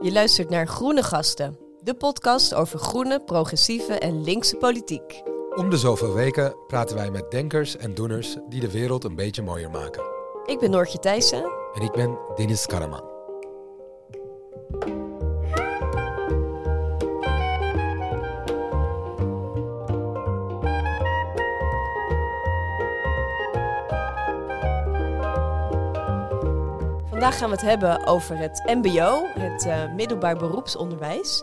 Je luistert naar Groene Gasten, de podcast over groene, progressieve en linkse politiek. Om de zoveel weken praten wij met denkers en doeners die de wereld een beetje mooier maken. Ik ben Noortje Thijssen. En ik ben Dennis Karaman. Vandaag gaan we het hebben over het MBO, het uh, middelbaar beroepsonderwijs.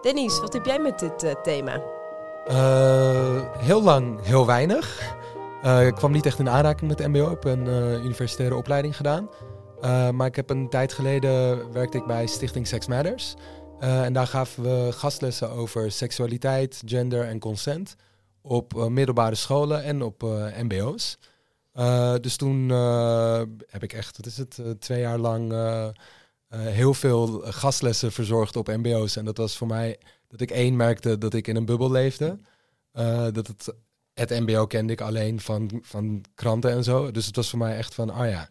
Dennis, wat heb jij met dit uh, thema? Uh, heel lang heel weinig. ik kwam niet echt in aanraking met het MBO. Ik heb een universitaire opleiding gedaan. maar ik heb een tijd geleden werkte ik bij Stichting Sex Matters. en daar gaven we gastlessen over seksualiteit, gender en consent op middelbare scholen en op MBO's. Uh, dus toen uh, heb ik echt, wat is het, uh, twee jaar lang heel veel gastlessen verzorgd op MBO's. En dat was voor mij dat ik één merkte dat ik in een bubbel leefde. dat het, het MBO kende ik alleen van, van kranten en zo. Dus het was voor mij echt van, ah ja,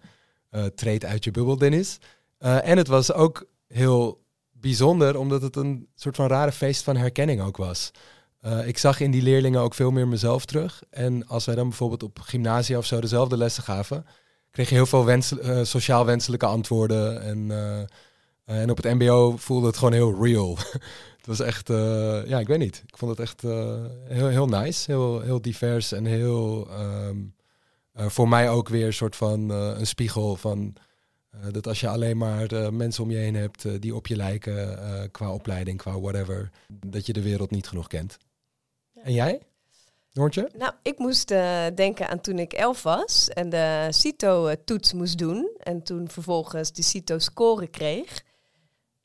treed uit je bubbel, Dennis. en het was ook heel bijzonder, omdat het een soort van rare feest van herkenning ook was. Uh, ik zag in die leerlingen ook veel meer mezelf terug. En als wij dan bijvoorbeeld op gymnasia of zo dezelfde lessen gaven, kreeg je heel veel wens, uh, sociaal wenselijke antwoorden. En, uh, en op het MBO voelde het gewoon heel real. het was echt, ja, ik weet niet. Ik vond het echt heel, heel nice, heel, heel divers en heel um, voor mij ook weer een soort van een spiegel van. dat als je alleen maar mensen om je heen hebt die op je lijken qua opleiding, qua whatever, dat je de wereld niet genoeg kent. En jij? Noortje? Nou, ik moest uh, denken aan toen ik elf was en de CITO-toets moest doen. En toen vervolgens de CITO-score kreeg.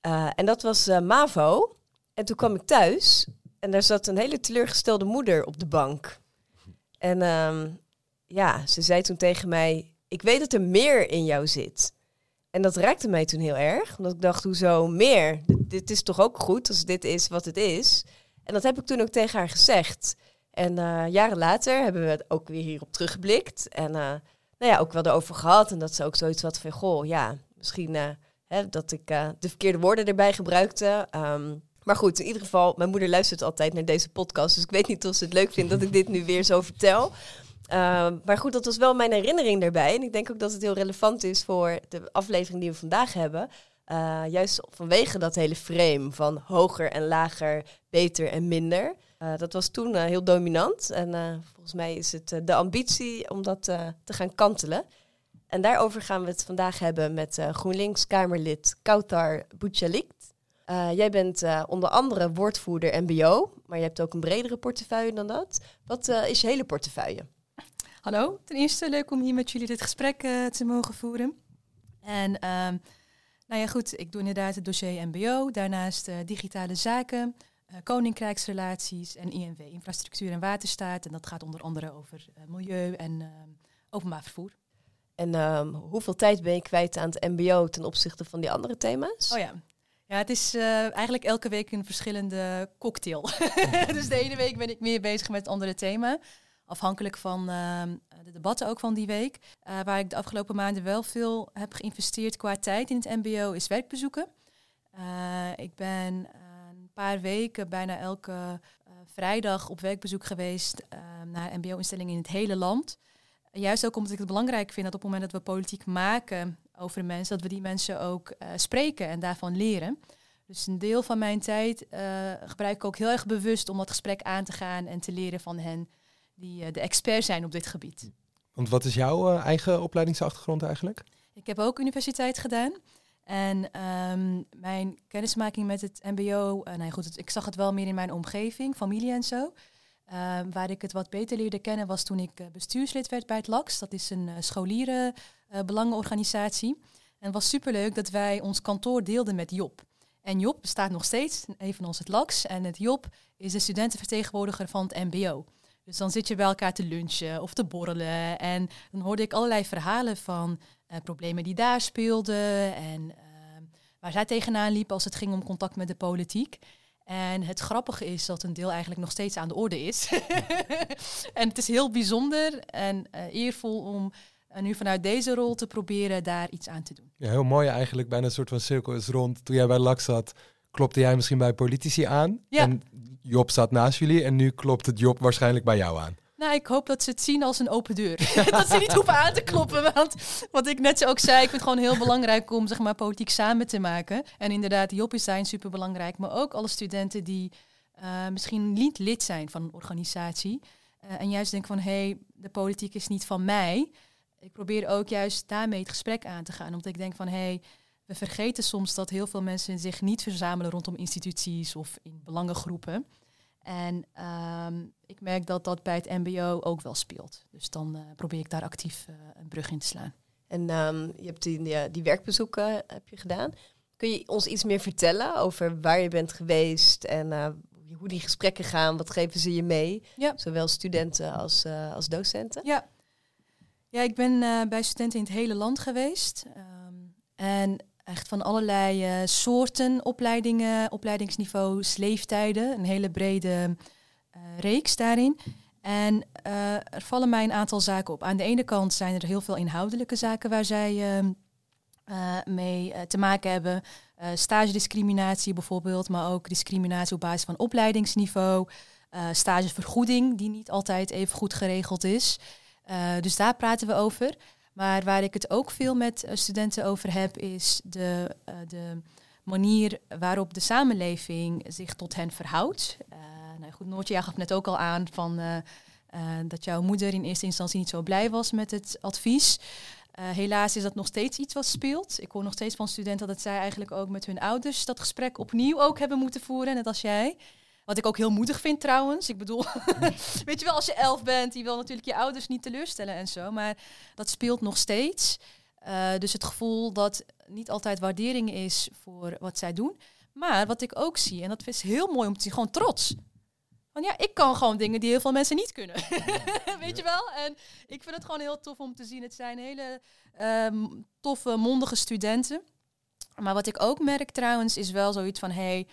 Uh, en dat was uh, MAVO. En toen kwam ik thuis en daar zat een hele teleurgestelde moeder op de bank. En um, ja, ze zei toen tegen mij, ik weet dat er meer in jou zit. En dat raakte mij toen heel erg, omdat ik dacht, hoezo meer? Dit is toch ook goed als dit is wat het is? En dat heb ik toen ook tegen haar gezegd. En uh, jaren later hebben we het ook weer hierop teruggeblikt. En uh, nou ja, ook wel erover gehad. En dat ze ook zoiets had van, goh, ja, misschien uh, hè, dat ik de verkeerde woorden erbij gebruikte. Um, maar goed, in ieder geval, mijn moeder luistert altijd naar deze podcast. Dus ik weet niet of ze het leuk vindt dat ik dit nu weer zo vertel. Uh, maar goed, dat was wel mijn herinnering daarbij. En ik denk ook dat het heel relevant is voor de aflevering die we vandaag hebben. Uh, juist vanwege dat hele frame van hoger en lager, beter en minder. Uh, dat was toen uh, heel dominant. En volgens mij is het de ambitie om dat te gaan kantelen. En daarover gaan we het vandaag hebben met GroenLinks-Kamerlid Kautar Bouchalikt. jij bent onder andere woordvoerder MBO, maar je hebt ook een bredere portefeuille dan dat. Wat is je hele portefeuille? Hallo, ten eerste leuk om hier met jullie dit gesprek te mogen voeren. En ehm, nou ja, goed, ik doe inderdaad het dossier MBO, daarnaast uh, digitale zaken, uh, koninkrijksrelaties en INW, infrastructuur en waterstaat. En dat gaat onder andere over uh, milieu en openbaar vervoer. En um, hoeveel tijd ben je kwijt aan het MBO ten opzichte van die andere thema's? Oh ja. Ja, het is eigenlijk elke week een verschillende cocktail. dus de ene week ben ik meer bezig met het andere thema. Afhankelijk van ehm, de debatten ook van die week. Uh, waar ik de afgelopen maanden wel veel heb geïnvesteerd qua tijd in het MBO, is werkbezoeken. Uh, ik ben eh, een paar weken, bijna elke vrijdag op werkbezoek geweest naar MBO-instellingen in het hele land. Juist ook omdat ik het belangrijk vind dat op het moment dat we politiek maken over de mensen, dat we die mensen ook spreken en daarvan leren. Dus een deel van mijn tijd gebruik ik ook heel erg bewust om dat gesprek aan te gaan en te leren van hen die uh, de expert zijn op dit gebied. Want wat is jouw uh, eigen opleidingsachtergrond eigenlijk? Ik heb ook universiteit gedaan. En um, mijn kennismaking met het MBO, uh, nee, goed, ik zag het wel meer in mijn omgeving, familie en zo. Uh, waar ik het wat beter leerde kennen was toen ik bestuurslid werd bij het LAX. Dat is een scholierenbelangenorganisatie. en het was superleuk dat wij ons kantoor deelden met Job. En Job bestaat nog steeds, evenals het LAX. En het Job is de studentenvertegenwoordiger van het MBO. Dus dan zit je bij elkaar te lunchen of te borrelen. En dan hoorde ik allerlei verhalen van uh, problemen die daar speelden. En uh, waar zij tegenaan liep als het ging om contact met de politiek. En het grappige is dat een deel eigenlijk nog steeds aan de orde is. en het is heel bijzonder en uh, eervol om En nu vanuit deze rol te proberen daar iets aan te doen. Ja, heel mooi eigenlijk. Bijna een soort van cirkel is rond. Toen jij bij LAX zat, klopte jij misschien bij politici aan. Ja. En Job zat naast jullie. En nu klopt het Job waarschijnlijk bij jou aan. Nou, ik hoop dat ze het zien als een open deur. dat ze niet hoeven aan te kloppen. Want wat ik net zo ook zei, ik vind het gewoon heel belangrijk om zeg maar, politiek samen te maken. En inderdaad, Job is zijn super belangrijk. Maar ook alle studenten die eh, misschien niet lid zijn van een organisatie. eh, en juist denken van, hé, hey, de politiek is niet van mij. Ik probeer ook juist daarmee het gesprek aan te gaan. Omdat ik denk van, hé, hey, we vergeten soms dat heel veel mensen zich niet verzamelen rondom instituties of in belangengroepen. En ehm, ik merk dat dat bij het MBO ook wel speelt. Dus dan eh, probeer ik daar actief eh, een brug in te slaan. En ehm, je hebt die, die werkbezoeken heb je gedaan. Kun je ons iets meer vertellen over waar je bent geweest en eh, hoe die gesprekken gaan? Wat geven ze je mee? Ja. Zowel studenten als, eh, als docenten. Ja, ja ik ben eh, bij studenten in het hele land geweest. Ehm, en echt van allerlei eh, soorten opleidingen, opleidingsniveaus, leeftijden. Een hele brede eh, reeks daarin. En eh, er vallen mij een aantal zaken op. Aan de ene kant zijn er heel veel inhoudelijke zaken waar zij ehm, eh, mee te maken hebben. Stagediscriminatie bijvoorbeeld, maar ook discriminatie op basis van opleidingsniveau. Stagevergoeding, die niet altijd even goed geregeld is. Dus daar praten we over. Maar waar ik het ook veel met uh, studenten over heb, is de, uh, de manier waarop de samenleving zich tot hen verhoudt. Uh, nou goed, Noortje, jij gaf net ook al aan van, dat jouw moeder in eerste instantie niet zo blij was met het advies. Helaas is dat nog steeds iets wat speelt. Ik hoor nog steeds van studenten dat zij eigenlijk ook met hun ouders dat gesprek opnieuw ook hebben moeten voeren, net als jij. Wat ik ook heel moedig vind trouwens. Ik bedoel, weet je wel, als je elf bent, die wil natuurlijk je ouders niet teleurstellen en zo. Maar dat speelt nog steeds. Uh, dus het gevoel dat niet altijd waardering is voor wat zij doen. Maar wat ik ook zie, en dat is heel mooi om te zien, gewoon trots. Want ja, ik kan gewoon dingen die heel veel mensen niet kunnen. Weet je wel? En ik vind het gewoon heel tof om te zien. Het zijn hele um, toffe, mondige studenten. Maar wat ik ook merk trouwens, is wel zoiets van... hey,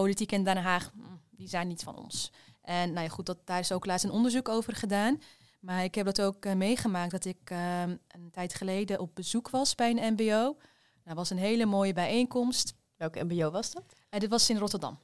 politiek in Den Haag, die zijn niet van ons. En nou ja, goed, dat, daar is ook laatst een onderzoek over gedaan. Maar ik heb dat ook uh, meegemaakt dat ik uh, een tijd geleden op bezoek was bij een mbo. Dat was een hele mooie bijeenkomst. Welke mbo was dat? Uh, dit was in Rotterdam.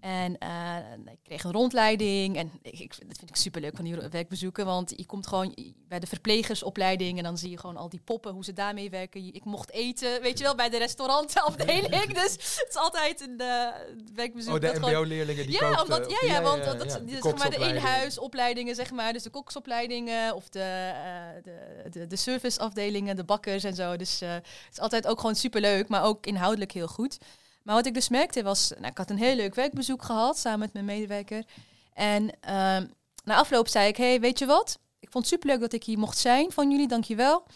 En uh, ik kreeg een rondleiding. En ik, dat vind ik superleuk van die werkbezoeken. Want je komt gewoon bij de verplegersopleiding. En dan zie je gewoon al die poppen, hoe ze daarmee werken. Ik mocht eten, weet je wel, bij de restaurantafdeling. dus het is altijd een uh, werkbezoek. Oh, de mbo-leerlingen die ja, omdat, ja, ja, ja, want dat, ja, die, zeg maar, de inhuisopleidingen, zeg maar. Dus de koksopleidingen of de, uh, de, de, de serviceafdelingen, de bakkers en zo. Dus het is altijd ook gewoon superleuk, maar ook inhoudelijk heel goed. Maar wat ik dus merkte was, nou, ik had een heel leuk werkbezoek gehad samen met mijn medewerker. En uh, na afloop zei ik, hey, weet je wat? Ik vond het superleuk dat ik hier mocht zijn van jullie, dankjewel.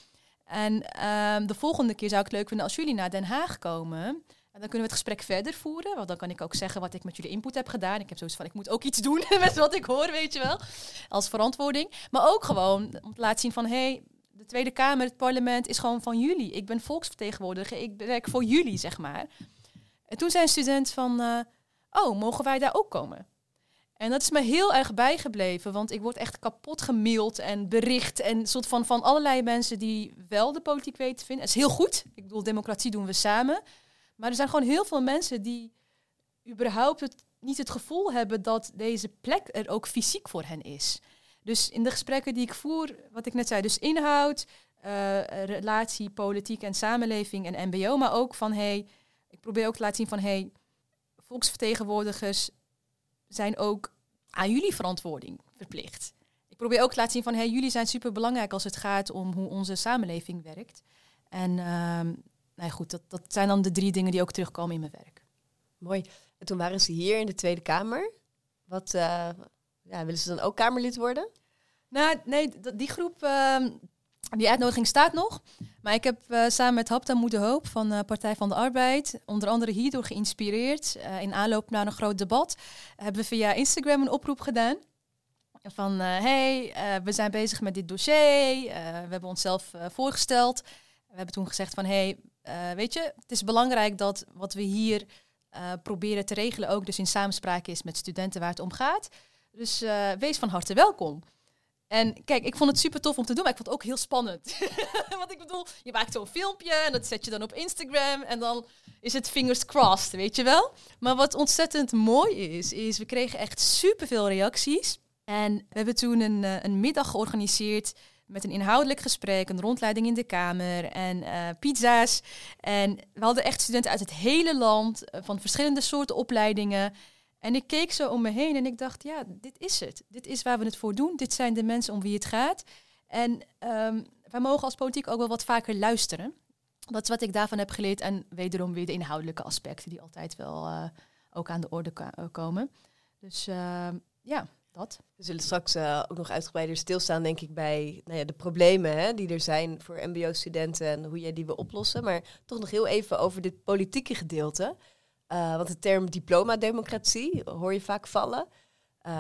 En uh, de volgende keer zou ik het leuk vinden als jullie naar Den Haag komen. En dan kunnen we het gesprek verder voeren. Want dan kan ik ook zeggen wat ik met jullie input heb gedaan. Ik heb zoiets van, ik moet ook iets doen met wat ik hoor, weet je wel. Als verantwoording. Maar ook gewoon om te laten zien van, hey, de Tweede Kamer, het parlement is gewoon van jullie. Ik ben volksvertegenwoordiger, ik werk voor jullie, zeg maar. En toen zei een student van, uh, oh, mogen wij daar ook komen? En dat is me heel erg bijgebleven, want ik word echt kapot gemaild en bericht en soort van van allerlei mensen die wel de politiek weten te vinden. Het is heel goed. Ik bedoel, democratie doen we samen. Maar er zijn gewoon heel veel mensen die überhaupt niet het gevoel hebben dat deze plek er ook fysiek voor hen is. Dus in de gesprekken die ik voer, wat ik net zei, dus inhoud, uh, relatie, politiek en samenleving en mbo, maar ook van hey, probeer ook te laten zien van, hey, volksvertegenwoordigers zijn ook aan jullie verantwoording verplicht. Ik probeer ook te laten zien van, hey, jullie zijn super belangrijk als het gaat om hoe onze samenleving werkt. En uh, nou ja, goed, dat, dat zijn dan de drie dingen die ook terugkomen in mijn werk. Mooi. En toen waren ze hier in de Tweede Kamer. Wat, uh, ja, willen ze dan ook Kamerlid worden? Nou, nee, die groep, uh, die uitnodiging staat nog. Maar ik heb uh, samen met Hapta Moede Hoop van uh, Partij van de Arbeid, onder andere hierdoor geïnspireerd, uh, in aanloop naar een groot debat, hebben we via Instagram een oproep gedaan. Van hey, we zijn bezig met dit dossier, we hebben onszelf voorgesteld. We hebben toen gezegd van hey, weet je, het is belangrijk dat wat we hier proberen te regelen ook dus in samenspraak is met studenten waar het om gaat. Dus wees van harte welkom. En kijk, ik vond het super tof om te doen, maar ik vond het ook heel spannend. Want ik bedoel, je maakt zo'n filmpje en dat zet je dan op Instagram en dan is het fingers crossed, weet je wel. Maar wat ontzettend mooi is, is we kregen echt superveel reacties. En we hebben toen een, eh, een middag georganiseerd met een inhoudelijk gesprek, een rondleiding in de kamer en uh, pizza's. En we hadden echt studenten uit het hele land, eh, van verschillende soorten opleidingen. En ik keek zo om me heen en ik dacht, ja, dit is het. Dit is waar we het voor doen. Dit zijn de mensen om wie het gaat. En um, wij mogen als politiek ook wel wat vaker luisteren. Dat is wat ik daarvan heb geleerd. En wederom weer de inhoudelijke aspecten die altijd wel uh, ook aan de orde komen. Dus uh, ja, dat. We zullen straks uh, ook nog uitgebreider stilstaan, denk ik, bij nou ja, de problemen hè, die er zijn voor MBO-studenten en hoe jij die wil oplossen. Maar toch nog heel even over dit politieke gedeelte. Uh, want de term diploma-democratie hoor je vaak vallen. Uh,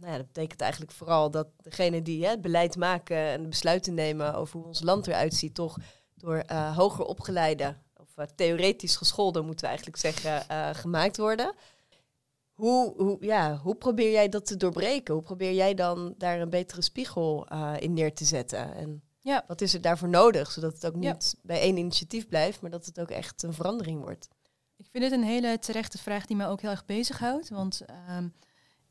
nou ja, dat betekent eigenlijk vooral dat degene die hè, het beleid maken en besluiten nemen over hoe ons land eruit ziet, toch door uh, hoger opgeleide of theoretisch geschoolde, moeten we eigenlijk zeggen, gemaakt worden. Hoe, hoe, ja, hoe probeer jij dat te doorbreken? Hoe probeer jij dan daar een betere spiegel in neer te zetten? En ja. wat is er daarvoor nodig, zodat het ook niet ja. bij één initiatief blijft, maar dat het ook echt een verandering wordt? Ik vind het een hele terechte vraag die mij ook heel erg bezighoudt. Want um,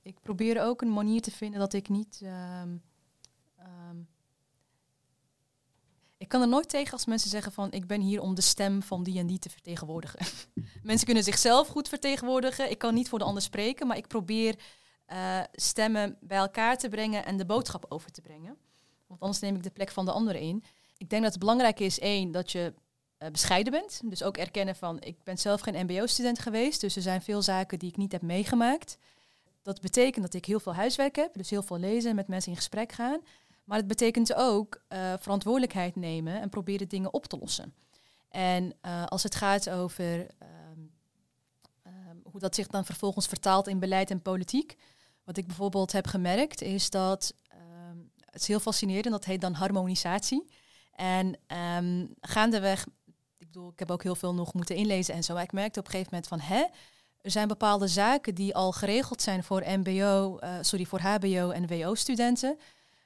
ik probeer ook een manier te vinden dat ik niet. Um, um, ik kan er nooit tegen als mensen zeggen van ik ben hier om de stem van die en die te vertegenwoordigen. mensen kunnen zichzelf goed vertegenwoordigen. Ik kan niet voor de ander spreken, maar ik probeer uh, stemmen bij elkaar te brengen en de boodschap over te brengen. Want anders neem ik de plek van de ander in. Ik denk dat het belangrijk is, één, dat je uh, bescheiden bent. Dus ook erkennen van, ik ben zelf geen mbo-student geweest, dus er zijn veel zaken die ik niet heb meegemaakt. Dat betekent dat ik heel veel huiswerk heb, dus heel veel lezen en met mensen in gesprek gaan. Maar het betekent ook uh, verantwoordelijkheid nemen en proberen dingen op te lossen. En uh, als het gaat over um, um, hoe dat zich dan vervolgens vertaalt in beleid en politiek. Wat ik bijvoorbeeld heb gemerkt is dat, um, het is heel fascinerend, dat heet dan harmonisatie. En gaandeweg bedoel, ik heb ook heel veel nog moeten inlezen en zo. Maar ik merkte op een gegeven moment van, hè, er zijn bepaalde zaken die al geregeld zijn voor MBO, eh, sorry, voor HBO en WO-studenten,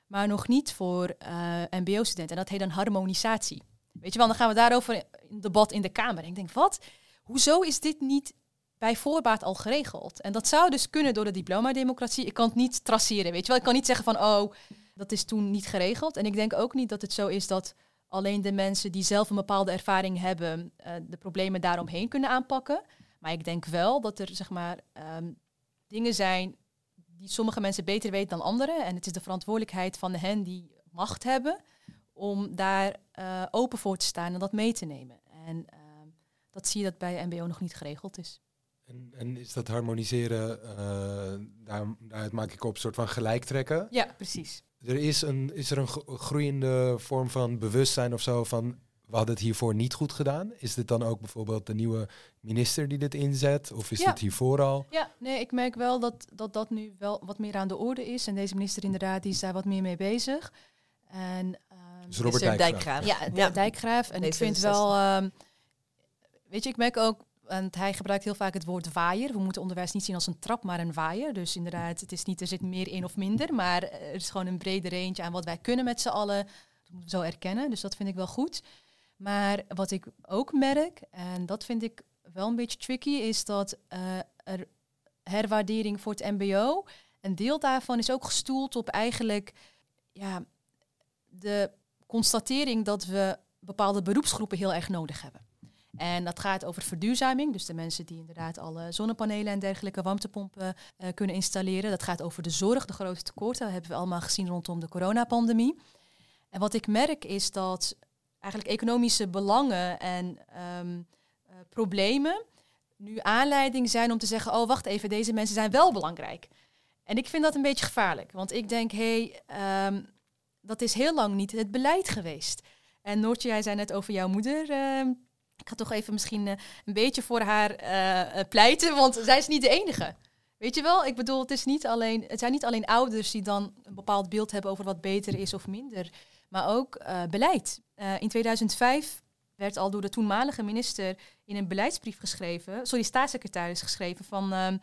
maar nog niet voor eh, MBO-studenten. En dat heet dan harmonisatie. Weet je wel, dan gaan we daarover in debat in de Kamer. Ik denk, wat? Hoezo is dit niet bij voorbaat al geregeld? En dat zou dus kunnen door de diploma-democratie. Ik kan het niet traceren, weet je wel. Ik kan niet zeggen van, oh, dat is toen niet geregeld. En ik denk ook niet dat het zo is dat alleen de mensen die zelf een bepaalde ervaring hebben, uh, de problemen daaromheen kunnen aanpakken. Maar ik denk wel dat er zeg maar um, dingen zijn die sommige mensen beter weten dan anderen. En het is de verantwoordelijkheid van hen die macht hebben om daar uh, open voor te staan en dat mee te nemen. En uh, dat zie je dat bij MBO nog niet geregeld is. En, en is dat harmoniseren, uh, daar, daaruit maak ik op een soort van gelijk trekken? Ja, precies er is, een, is er een groeiende vorm van bewustzijn of zo van we hadden het hiervoor niet goed gedaan? Is dit dan ook bijvoorbeeld de nieuwe minister die dit inzet? Of is ja. dit hiervoor al? Ja, nee, ik merk wel dat, dat dat nu wel wat meer aan de orde is. En deze minister inderdaad, die is daar wat meer mee bezig. En, um, dus Robert Dijkgraaf. Ja, ja, Dijkgraaf. En ik vind wel... Um, weet je, ik merk ook want hij gebruikt heel vaak het woord waaier. We moeten onderwijs niet zien als een trap, maar een waaier. Dus inderdaad, het is niet, er zit meer in of minder. Maar er is gewoon een brede range aan wat wij kunnen met z'n allen. Dat moeten we zo erkennen. Dus dat vind ik wel goed. Maar wat ik ook merk, en dat vind ik wel een beetje tricky, is dat er herwaardering voor het MBO. Een deel daarvan is ook gestoeld op eigenlijk ja, de constatering dat we bepaalde beroepsgroepen heel erg nodig hebben. En dat gaat over verduurzaming, dus de mensen die inderdaad alle zonnepanelen en dergelijke warmtepompen uh, kunnen installeren. Dat gaat over de zorg, de grote tekorten. Dat hebben we allemaal gezien rondom de coronapandemie. En wat ik merk is dat eigenlijk economische belangen en um, uh, problemen nu aanleiding zijn om te zeggen: oh wacht even, deze mensen zijn wel belangrijk. En ik vind dat een beetje gevaarlijk, want ik denk: hé, hey, um, dat is heel lang niet het beleid geweest. En Noortje, jij zei net over jouw moeder. Uh, ik ga toch even misschien uh, een beetje voor haar uh, pleiten, want zij is niet de enige. Weet je wel, ik bedoel, het, is niet alleen, het zijn niet alleen ouders die dan een bepaald beeld hebben over wat beter is of minder, maar ook beleid. in 2005 werd al door de toenmalige minister in een beleidsbrief geschreven, sorry, staatssecretaris geschreven, van ehm,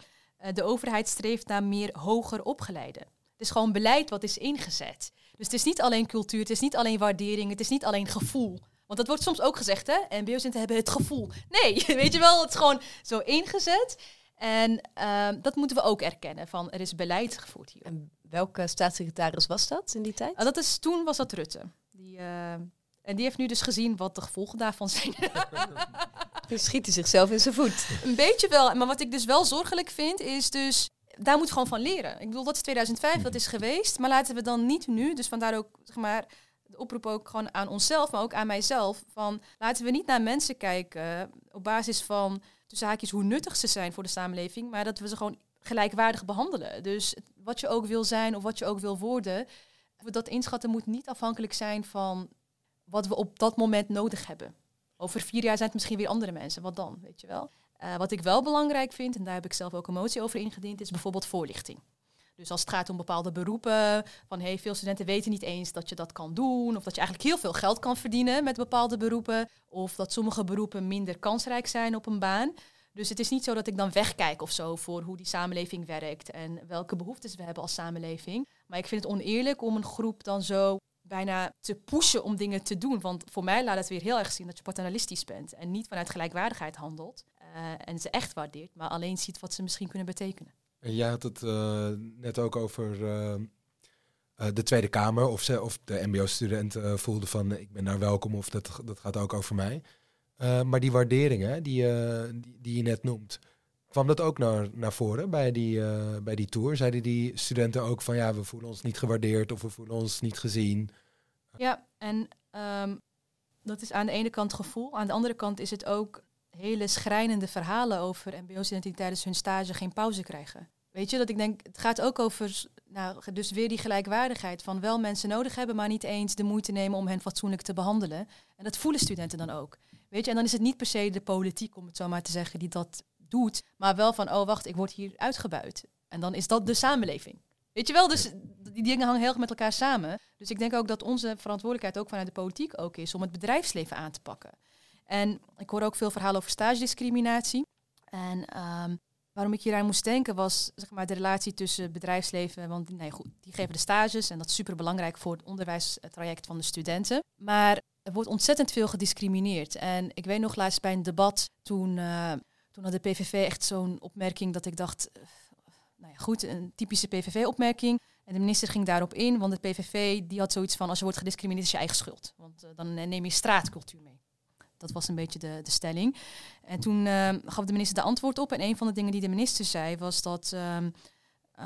de overheid streeft naar meer hoger opgeleiden. Het is gewoon beleid wat is ingezet. Dus het is niet alleen cultuur, het is niet alleen waardering, het is niet alleen gevoel. Want dat wordt soms ook gezegd, hè? MBO-studenten hebben het gevoel. Nee, weet je wel, het is gewoon zo ingezet. En ehm, dat moeten we ook erkennen, van er is beleid gevoerd hier. En welke staatssecretaris was dat in die tijd? Ah, dat is, toen was dat Rutte. Die, eh, en die heeft nu dus gezien wat de gevolgen daarvan zijn. Dan schiet hij zichzelf in zijn voet. Een beetje wel. Maar wat ik dus wel zorgelijk vind, is dus... Daar moet gewoon van leren. Ik bedoel, dat is 2005, dat is geweest. Maar laten we dan niet nu, dus vandaar ook, zeg maar... De oproep ook gewoon aan onszelf, maar ook aan mijzelf. Van laten we niet naar mensen kijken op basis van tussen haakjes hoe nuttig ze zijn voor de samenleving, maar dat we ze gewoon gelijkwaardig behandelen. Dus wat je ook wil zijn of wat je ook wil worden, dat inschatten moet niet afhankelijk zijn van wat we op dat moment nodig hebben. Over vier jaar zijn het misschien weer andere mensen. Wat dan, weet je wel? Uh, wat ik wel belangrijk vind, en daar heb ik zelf ook een motie over ingediend, is bijvoorbeeld voorlichting. Dus als het gaat om bepaalde beroepen, van hey, veel studenten weten niet eens dat je dat kan doen, of dat je eigenlijk heel veel geld kan verdienen met bepaalde beroepen, of dat sommige beroepen minder kansrijk zijn op een baan. Dus het is niet zo dat ik dan wegkijk of zo voor hoe die samenleving werkt en welke behoeftes we hebben als samenleving. Maar ik vind het oneerlijk om een groep dan zo bijna te pushen om dingen te doen. Want voor mij laat het weer heel erg zien dat je paternalistisch bent en niet vanuit gelijkwaardigheid handelt uh, en ze echt waardeert, maar alleen ziet wat ze misschien kunnen betekenen. En jij had het uh, net ook over uh, de Tweede Kamer, of, ze, of de MBO-studenten voelden van ik ben daar welkom of dat, dat gaat ook over mij. maar die waarderingen die, die, die, je net noemt, kwam dat ook naar, naar voren bij die, bij die tour? Zeiden die studenten ook van ja, we voelen ons niet gewaardeerd of we voelen ons niet gezien? Ja, en um, dat is aan de ene kant gevoel, aan de andere kant is het ook hele schrijnende verhalen over mbo-studenten die tijdens hun stage geen pauze krijgen. Weet je, dat ik denk, het gaat ook over, nou, dus weer die gelijkwaardigheid van wel mensen nodig hebben, maar niet eens de moeite nemen om hen fatsoenlijk te behandelen. En dat voelen studenten dan ook. Weet je, en dan is het niet per se de politiek, om het zo maar te zeggen, die dat doet, maar wel van, oh wacht, ik word hier uitgebuit. En dan is dat de samenleving. Weet je wel, dus die dingen hangen heel erg met elkaar samen. Dus ik denk ook dat onze verantwoordelijkheid ook vanuit de politiek ook is om het bedrijfsleven aan te pakken. En ik hoor ook veel verhalen over stagediscriminatie. En ehm, waarom ik hier aan moest denken was zeg maar, de relatie tussen bedrijfsleven. Want nee, goed, die geven de stages en dat is super belangrijk voor het onderwijstraject van de studenten. Maar er wordt ontzettend veel gediscrimineerd. En ik weet nog laatst bij een debat, toen, uh, toen had de PVV echt zo'n opmerking dat ik dacht, uh, nou ja, goed, een typische PVV-opmerking. En de minister ging daarop in, want de PVV die had zoiets van, als je wordt gediscrimineerd is je eigen schuld. Want uh, dan neem je straatcultuur mee. Dat was een beetje de, de stelling. En toen uh, gaf de minister de antwoord op. En een van de dingen die de minister zei was dat uh,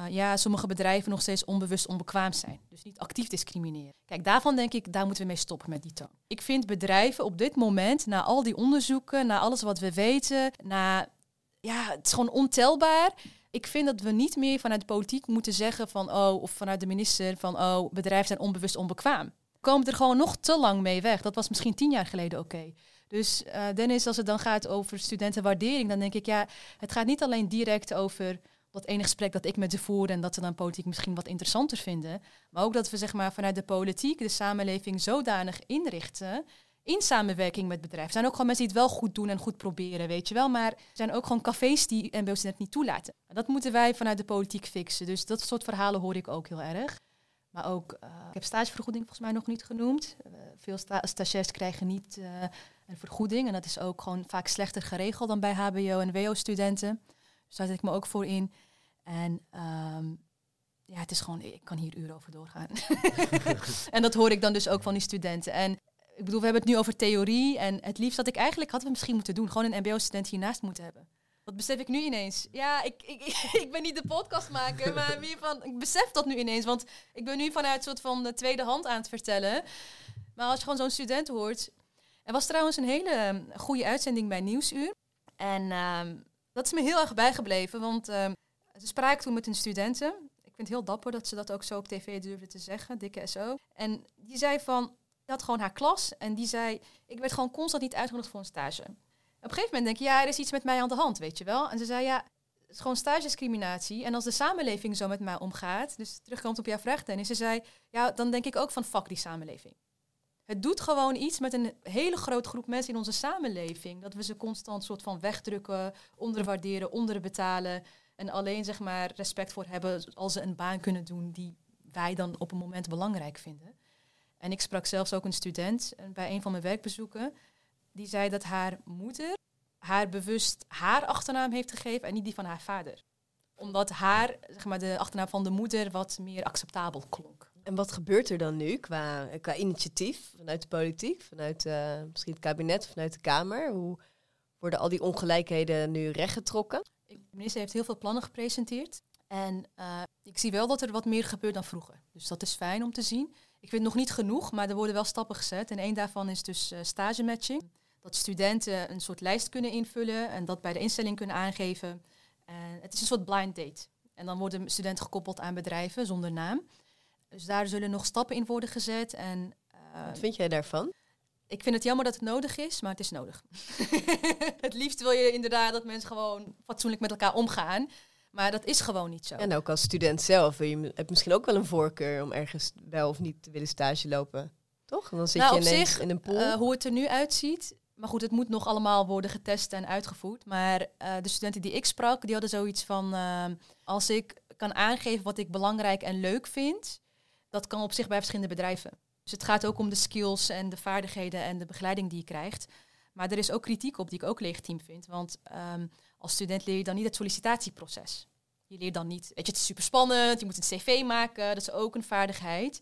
ja, sommige bedrijven nog steeds onbewust onbekwaam zijn. Dus niet actief discrimineren. Kijk, daarvan denk ik, daar moeten we mee stoppen met die toon. Ik vind bedrijven op dit moment, na al die onderzoeken, na alles wat we weten, na ja, het is gewoon ontelbaar. Ik vind dat we niet meer vanuit politiek moeten zeggen van oh, of vanuit de minister van oh, bedrijven zijn onbewust onbekwaam. Komen er gewoon nog te lang mee weg. Dat was misschien tien jaar geleden oké. Dus uh, Dennis, als het dan gaat over studentenwaardering, dan denk ik, ja, het gaat niet alleen direct over dat ene gesprek dat ik met ze voer en dat ze dan politiek misschien wat interessanter vinden, maar ook dat we zeg maar vanuit de politiek de samenleving zodanig inrichten in samenwerking met bedrijven. Er zijn ook gewoon mensen die het wel goed doen en goed proberen, weet je wel. Maar er zijn ook gewoon cafés die MBO's net niet toelaten. Dat moeten wij vanuit de politiek fixen. Dus dat soort verhalen hoor ik ook heel erg. Maar ook, uh, ik heb stagevergoeding volgens mij nog niet genoemd. Uh, veel sta stagiairs krijgen niet een vergoeding. En dat is ook gewoon vaak slechter geregeld dan bij HBO- en WO-studenten. Dus daar zet ik me ook voor in. En um, ja, het is gewoon, ik kan hier uren over doorgaan. en dat hoor ik dan dus ook van die studenten. En ik bedoel, we hebben het nu over theorie. En het liefst dat ik eigenlijk hadden we misschien moeten doen. Gewoon een MBO-student hiernaast moeten hebben. Dat besef ik nu ineens. Ja, ik, ik, ik ben niet de podcastmaker, maar meer van, ik besef dat nu ineens. Want ik ben nu vanuit soort van de tweede hand aan het vertellen. Maar als je gewoon zo'n student hoort. Er was trouwens een hele ehm, goede uitzending bij Nieuwsuur. En uh, dat is me heel erg bijgebleven, want uh, ze spraken toen met hun studenten. Ik vind het heel dapper dat ze dat ook zo op tv durfden te zeggen, dikke SO. En die zei van, had gewoon haar klas en die zei, ik werd gewoon constant niet uitgenodigd voor een stage. Op een gegeven moment denk je, ja, er is iets met mij aan de hand, weet je wel. En ze zei, ja, het is gewoon stagediscriminatie. En als de samenleving zo met mij omgaat, dus terugkomt op jouw vraag, Dennis, ze zei, ja, dan denk ik ook van, fuck die samenleving. Het doet gewoon iets met een hele grote groep mensen in onze samenleving. Dat we ze constant soort van wegdrukken, onderwaarderen, onderbetalen. En alleen zeg maar respect voor hebben als ze een baan kunnen doen die wij dan op een moment belangrijk vinden. En ik sprak zelfs ook een student eh, bij een van mijn werkbezoeken. Die zei dat haar moeder haar bewust haar achternaam heeft gegeven en niet die van haar vader. Omdat haar, zeg maar, de achternaam van de moeder wat meer acceptabel klonk. En wat gebeurt er dan nu qua, qua initiatief vanuit de politiek, vanuit uh, misschien het kabinet, vanuit de Kamer? Hoe worden al die ongelijkheden nu rechtgetrokken? De minister heeft heel veel plannen gepresenteerd. En uh, ik zie wel dat er wat meer gebeurt dan vroeger. Dus dat is fijn om te zien. Ik vind nog niet genoeg, maar er worden wel stappen gezet. En een daarvan is dus uh, stage matching. Dat studenten een soort lijst kunnen invullen en dat bij de instelling kunnen aangeven. En het is een soort blind date. En dan worden studenten gekoppeld aan bedrijven zonder naam. Dus daar zullen nog stappen in worden gezet. En, uh, Wat vind jij daarvan? Ik vind het jammer dat het nodig is, maar het is nodig. het liefst wil je inderdaad dat mensen gewoon fatsoenlijk met elkaar omgaan. Maar dat is gewoon niet zo. En ook als student zelf, je hebt misschien ook wel een voorkeur om ergens wel of niet te willen stage lopen. Toch? En dan zit nou, je ineens zich, in een pool. Uh, hoe het er nu uitziet. Maar goed, het moet nog allemaal worden getest en uitgevoerd. Maar uh, de studenten die ik sprak, die hadden zoiets van... Uh, als ik kan aangeven wat ik belangrijk en leuk vind... dat kan op zich bij verschillende bedrijven. Dus het gaat ook om de skills en de vaardigheden en de begeleiding die je krijgt. Maar er is ook kritiek op die ik ook legitiem vind. Want um, als student leer je dan niet het sollicitatieproces. Je leert dan niet, weet je, het is super spannend, je moet een cv maken, dat is ook een vaardigheid.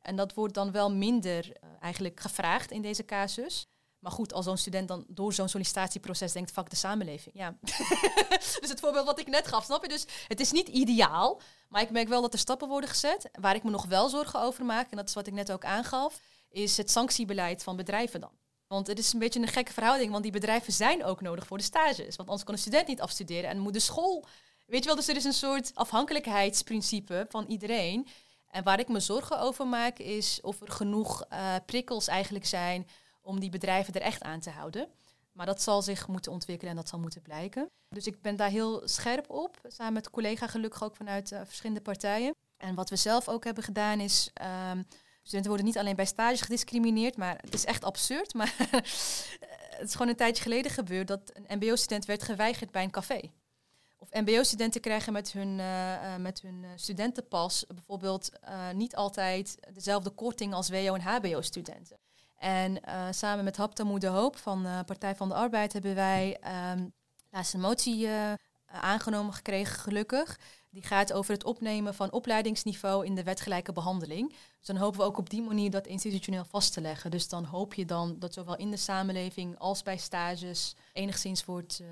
En dat wordt dan wel minder uh, eigenlijk gevraagd in deze casus. Maar goed, als zo'n student dan door zo'n sollicitatieproces denkt, fuck de samenleving. Ja. dus het voorbeeld wat ik net gaf, snap je? Dus het is niet ideaal, maar ik merk wel dat er stappen worden gezet. Waar ik me nog wel zorgen over maak, en dat is wat ik net ook aangaf, is het sanctiebeleid van bedrijven dan. Want het is een beetje een gekke verhouding, want die bedrijven zijn ook nodig voor de stages. Want anders kan een student niet afstuderen en moet de school... Weet je wel, dus er is een soort afhankelijkheidsprincipe van iedereen. En waar ik me zorgen over maak, is of er genoeg uh, prikkels eigenlijk zijn om die bedrijven er echt aan te houden. Maar dat zal zich moeten ontwikkelen en dat zal moeten blijken. Dus ik ben daar heel scherp op, samen met collega gelukkig ook vanuit uh, verschillende partijen. En wat we zelf ook hebben gedaan is, um, studenten worden niet alleen bij stages gediscrimineerd, maar het is echt absurd. Maar het is gewoon een tijdje geleden gebeurd dat een mbo-student werd geweigerd bij een café. Of mbo-studenten krijgen met hun, uh, uh, met hun studentenpas bijvoorbeeld niet altijd dezelfde korting als WO- en hbo-studenten. En uh, samen met Hapta Moede Hoop van uh, Partij van de Arbeid hebben wij um, laatst een motie uh, aangenomen gekregen, gelukkig. Die gaat over het opnemen van opleidingsniveau in de wetgelijke behandeling. Dus dan hopen we ook op die manier dat institutioneel vast te leggen. Dus dan hoop je dan dat zowel in de samenleving als bij stages enigszins wordt...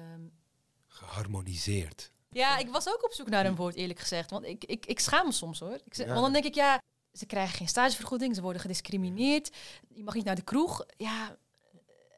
Geharmoniseerd. Ja, ik was ook op zoek naar een woord, eerlijk gezegd. Want ik, ik, ik schaam me soms hoor. Ik zeg, ja. Want dan denk ik, ja, ze krijgen geen stagevergoeding, ze worden gediscrimineerd. Je mag niet naar de kroeg. Ja,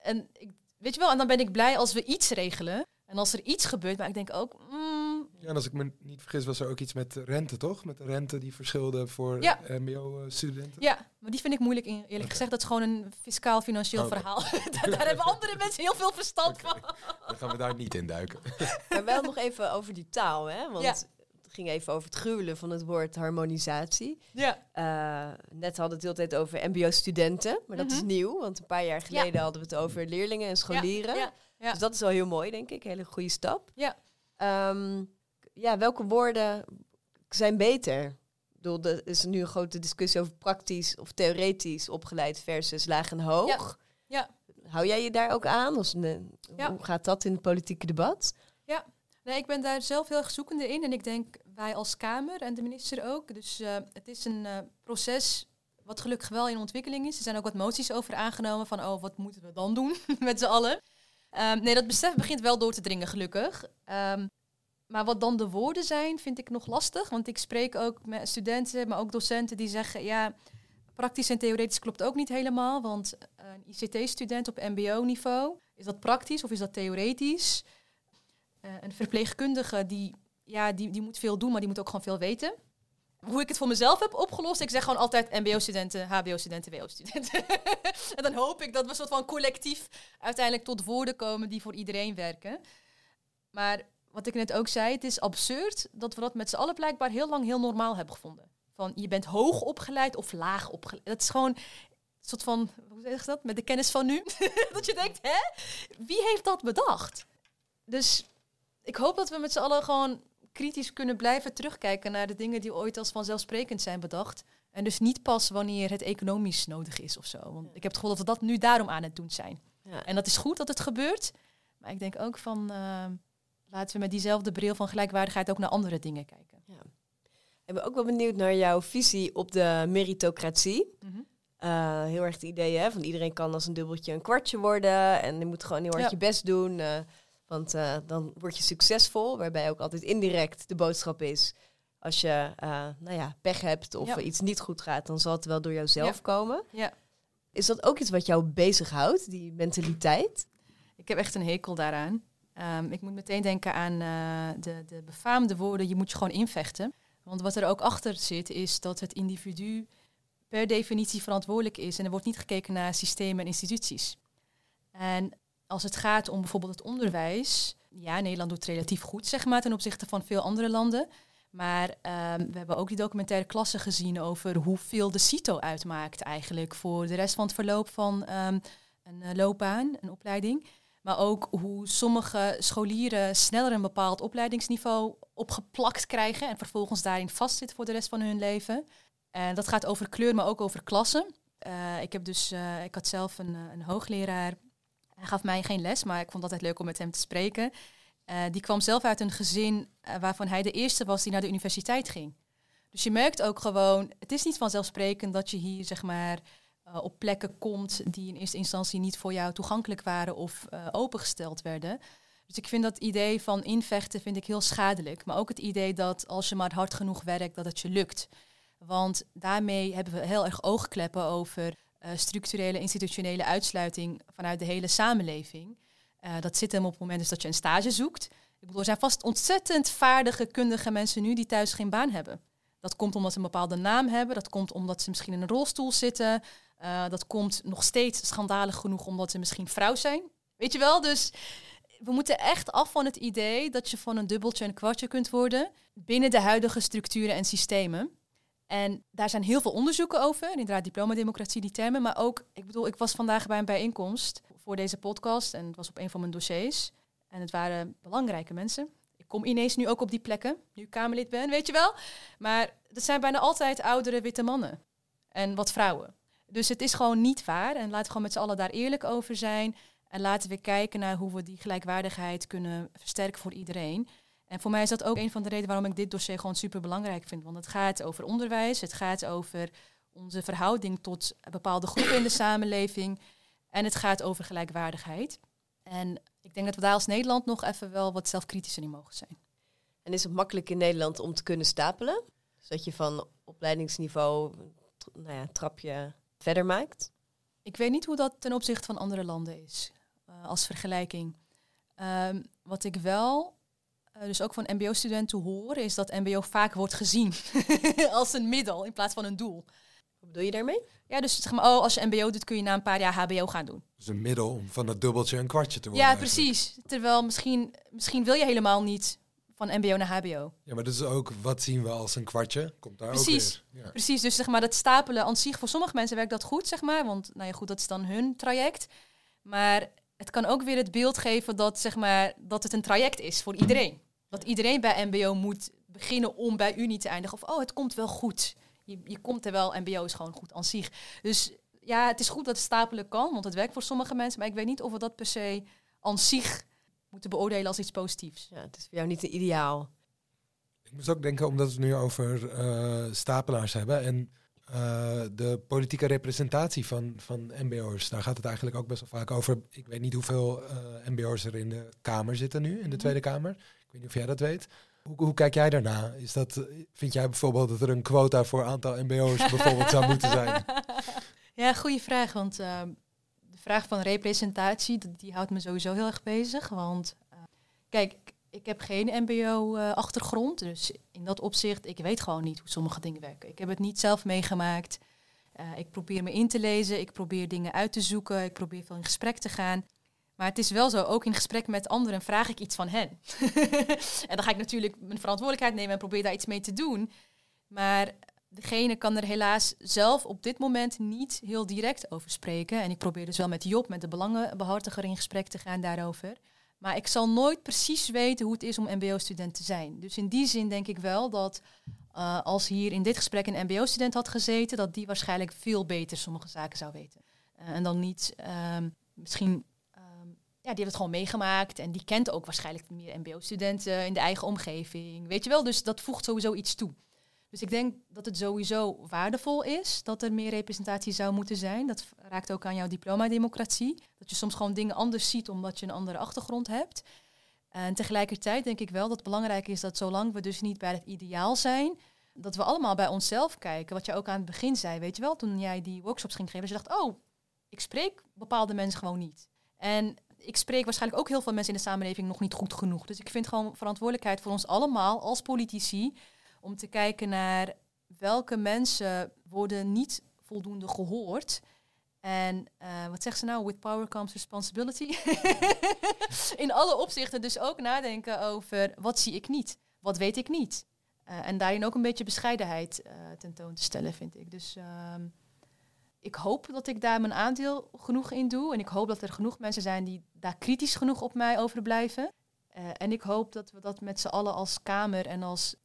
en ik, weet je wel, en dan ben ik blij als we iets regelen. En als er iets gebeurt, maar ik denk ook. Mm, ja, en als ik me niet vergis, was er ook iets met rente, toch? Met de rente die verschilde voor ja. MBO-studenten. Ja, maar die vind ik moeilijk, eerlijk okay. gezegd. Dat is gewoon een fiscaal-financieel oh, okay. verhaal. daar, daar hebben andere mensen heel veel verstand okay. van. Dan gaan we daar niet in duiken. maar wel nog even over die taal, hè? Want ja ging even over het gruwelen van het woord harmonisatie. Ja. Uh, net hadden we het de hele tijd over mbo-studenten, maar dat mm -hmm. is nieuw, want een paar jaar geleden ja. hadden we het over leerlingen en scholieren. Ja. Ja. Dus dat is wel heel mooi, denk ik. Hele goede stap. Ja. Um, ja, welke woorden zijn beter? Ik bedoel, er is nu een grote discussie over praktisch of theoretisch opgeleid versus laag en hoog. Ja. Hou jij je daar ook aan? Of, Hoe gaat dat in het politieke debat? Nee, ik ben daar zelf heel erg zoekende in. En ik denk wij als Kamer en de minister ook. Dus uh, het is een uh, proces wat gelukkig wel in ontwikkeling is. Er zijn ook wat moties over aangenomen van, oh, wat moeten we dan doen met z'n allen? Um, nee, dat besef begint wel door te dringen, gelukkig. Um, maar wat dan de woorden zijn, vind ik nog lastig. Want ik spreek ook met studenten, maar ook docenten die zeggen, ja, praktisch en theoretisch klopt ook niet helemaal. Want een ICT-student op mbo-niveau, is dat praktisch of is dat theoretisch? Uh, een verpleegkundige die, ja, die, die moet veel doen, maar die moet ook gewoon veel weten. Hoe ik het voor mezelf heb opgelost, ik zeg gewoon altijd mbo-studenten, hbo-studenten, wo-studenten. en dan hoop ik dat we soort van collectief uiteindelijk tot woorden komen die voor iedereen werken. Maar wat ik net ook zei, het is absurd dat we dat met z'n allen blijkbaar heel lang heel normaal hebben gevonden. Van je bent hoog opgeleid of laag opgeleid. Dat is gewoon een soort van, hoe zeg je dat, met de kennis van nu. dat je denkt, hè, wie heeft dat bedacht? Dus ik hoop dat we met z'n allen gewoon kritisch kunnen blijven terugkijken naar de dingen die ooit als vanzelfsprekend zijn bedacht. En dus niet pas wanneer het economisch nodig is of zo. Want ik heb het gevoel dat we dat nu daarom aan het doen zijn. Ja. En dat is goed dat het gebeurt. Maar ik denk ook van uh, laten we met diezelfde bril van gelijkwaardigheid ook naar andere dingen kijken. Ja. Ik ben ook wel benieuwd naar jouw visie op de meritocratie. Mhm. Uh, heel erg het idee hè, van iedereen kan als een dubbeltje een kwartje worden. En je moet gewoon heel hard Ja. je best doen. uh, want uh, dan word je succesvol. Waarbij ook altijd indirect de boodschap is. Als je uh, nou ja, pech hebt of Ja. iets niet goed gaat, dan zal het wel door jouzelf Ja. komen. Ja. Is dat ook iets wat jou bezighoudt, die mentaliteit? Ik heb echt een hekel daaraan. Ehm, ik moet meteen denken aan eh, de, de befaamde woorden, je moet je gewoon invechten. Want wat er ook achter zit, is dat het individu per definitie verantwoordelijk is. En er wordt niet gekeken naar systemen en instituties. En als het gaat om bijvoorbeeld het onderwijs, ja, Nederland doet relatief goed, zeg maar, ten opzichte van veel andere landen. Maar ehm, we hebben ook die documentaire klassen gezien over hoeveel de CITO uitmaakt eigenlijk voor de rest van het verloop van ehm, een uh, loopbaan, een opleiding. Maar ook hoe sommige scholieren sneller een bepaald opleidingsniveau opgeplakt krijgen en vervolgens daarin vastzitten voor de rest van hun leven. En dat gaat over kleur, maar ook over klassen. Uh, ik, heb dus, uh, ik had zelf een, een, hoogleraar. Hij gaf mij geen les, maar ik vond het altijd leuk om met hem te spreken. Uh, die kwam zelf uit een gezin waarvan hij de eerste was die naar de universiteit ging. Dus je merkt ook gewoon, het is niet vanzelfsprekend dat je hier zeg maar uh, op plekken komt die in eerste instantie niet voor jou toegankelijk waren of opengesteld werden. Dus ik vind dat idee van invechten vind ik heel schadelijk. Maar ook het idee dat als je maar hard genoeg werkt, dat het je lukt. Want daarmee hebben we heel erg oogkleppen over uh, structurele, institutionele uitsluiting vanuit de hele samenleving. Uh, dat zit hem op het moment dus dat je een stage zoekt. Ik bedoel, er zijn vast ontzettend vaardige, kundige mensen nu die thuis geen baan hebben. Dat komt omdat ze een bepaalde naam hebben. Dat komt omdat ze misschien in een rolstoel zitten. Uh, dat komt nog steeds schandalig genoeg omdat ze misschien vrouw zijn. Weet je wel? Dus we moeten echt af van het idee dat je van een dubbeltje een kwartje kunt worden binnen de huidige structuren en systemen. En daar zijn heel veel onderzoeken over, inderdaad diploma-democratie, die termen. Maar ook, ik bedoel, ik was vandaag bij een bijeenkomst voor deze podcast en het was op een van mijn dossiers. En het waren belangrijke mensen. Ik kom ineens nu ook op die plekken, nu ik Kamerlid ben, weet je wel. Maar het zijn bijna altijd oudere witte mannen en wat vrouwen. Dus het is gewoon niet waar. En laten we gewoon met z'n allen daar eerlijk over zijn. En laten we kijken naar hoe we die gelijkwaardigheid kunnen versterken voor iedereen. En voor mij is dat ook een van de redenen waarom ik dit dossier gewoon super belangrijk vind. Want het gaat over onderwijs, het gaat over onze verhouding tot bepaalde groepen in de samenleving. En het gaat over gelijkwaardigheid. En ik denk dat we daar als Nederland nog even wel wat zelfkritischer in mogen zijn. En is het makkelijk in Nederland om te kunnen stapelen? Zodat je van opleidingsniveau nou ja, trapje verder maakt? Ik weet niet hoe dat ten opzichte van andere landen is, uh, als vergelijking. Um, wat ik wel, uh, dus ook van mbo-studenten hoor, is dat mbo vaak wordt gezien als een middel in plaats van een doel. Wat bedoel je daarmee? Ja, dus zeg maar, oh, als je mbo doet, kun je na een paar jaar hbo gaan doen. Dus een middel om van dat dubbeltje een kwartje te worden. Ja, precies. Terwijl misschien, misschien wil je helemaal niet van mbo naar hbo. Ja, maar dat is ook, wat zien we als een kwartje? Komt daar Precies. ook weer. Ja. Precies, dus zeg maar dat stapelen aan zich, voor sommige mensen werkt dat goed, zeg maar. Want nou ja, goed, dat is dan hun traject. Maar het kan ook weer het beeld geven dat, zeg maar, dat het een traject is voor iedereen. Dat iedereen bij mbo moet beginnen om bij uni te eindigen. Of, oh, het komt wel goed. Je, je komt er wel, mbo is gewoon goed aan zich. Dus ja, het is goed dat het stapelen kan, want het werkt voor sommige mensen. Maar ik weet niet of we dat per se aan zich moeten beoordelen als iets positiefs. Ja, het is voor jou niet een ideaal. Ik moest ook denken, omdat we het nu over uh, stapelaars hebben en uh, de politieke representatie van, van mbo'ers, daar gaat het eigenlijk ook best wel vaak over. Ik weet niet hoeveel uh, mbo'ers er in de Kamer zitten nu, in de Tweede Kamer. Ik weet niet of jij dat weet. Hoe, hoe kijk jij daarna? Is dat, vind jij bijvoorbeeld dat er een quota voor aantal mbo'ers bijvoorbeeld zou moeten zijn? Ja, goede vraag, want uh, de vraag van representatie, die, die houdt me sowieso heel erg bezig. Want uh, kijk, ik heb geen mbo-achtergrond, dus in dat opzicht, ik weet gewoon niet hoe sommige dingen werken. Ik heb het niet zelf meegemaakt. Uh, ik probeer me in te lezen, ik probeer dingen uit te zoeken, ik probeer veel in gesprek te gaan. Maar het is wel zo, ook in gesprek met anderen vraag ik iets van hen. en dan ga ik natuurlijk mijn verantwoordelijkheid nemen en probeer daar iets mee te doen. Maar degene kan er helaas zelf op dit moment niet heel direct over spreken. En ik probeer dus wel met Job, met de belangenbehartiger, in gesprek te gaan daarover. Maar ik zal nooit precies weten hoe het is om MBO-student te zijn. Dus in die zin denk ik wel dat uh, als hier in dit gesprek een MBO-student had gezeten, dat die waarschijnlijk veel beter sommige zaken zou weten. Uh, en dan niet um, misschien. Ja, die heeft het gewoon meegemaakt en die kent ook waarschijnlijk meer MBO-studenten in de eigen omgeving. Weet je wel, dus dat voegt sowieso iets toe. Dus ik denk dat het sowieso waardevol is dat er meer representatie zou moeten zijn. Dat raakt ook aan jouw diploma-democratie. Dat je soms gewoon dingen anders ziet omdat je een andere achtergrond hebt. En tegelijkertijd denk ik wel dat het belangrijk is dat zolang we dus niet bij het ideaal zijn, dat we allemaal bij onszelf kijken. Wat je ook aan het begin zei, weet je wel, toen jij die workshops ging geven, dat je dacht, oh, ik spreek bepaalde mensen gewoon niet. En ik spreek waarschijnlijk ook heel veel mensen in de samenleving nog niet goed genoeg. Dus ik vind gewoon verantwoordelijkheid voor ons allemaal als politici om te kijken naar welke mensen worden niet voldoende gehoord. En uh, wat zegt ze nou? With power comes responsibility. in alle opzichten dus ook nadenken over wat zie ik niet? Wat weet ik niet? Uh, en daarin ook een beetje bescheidenheid uh, tentoon te stellen, vind ik. Dus ehm, ik hoop dat ik daar mijn aandeel genoeg in doe. En ik hoop dat er genoeg mensen zijn die daar kritisch genoeg op mij over blijven. en ik hoop dat we dat met z'n allen als Kamer en als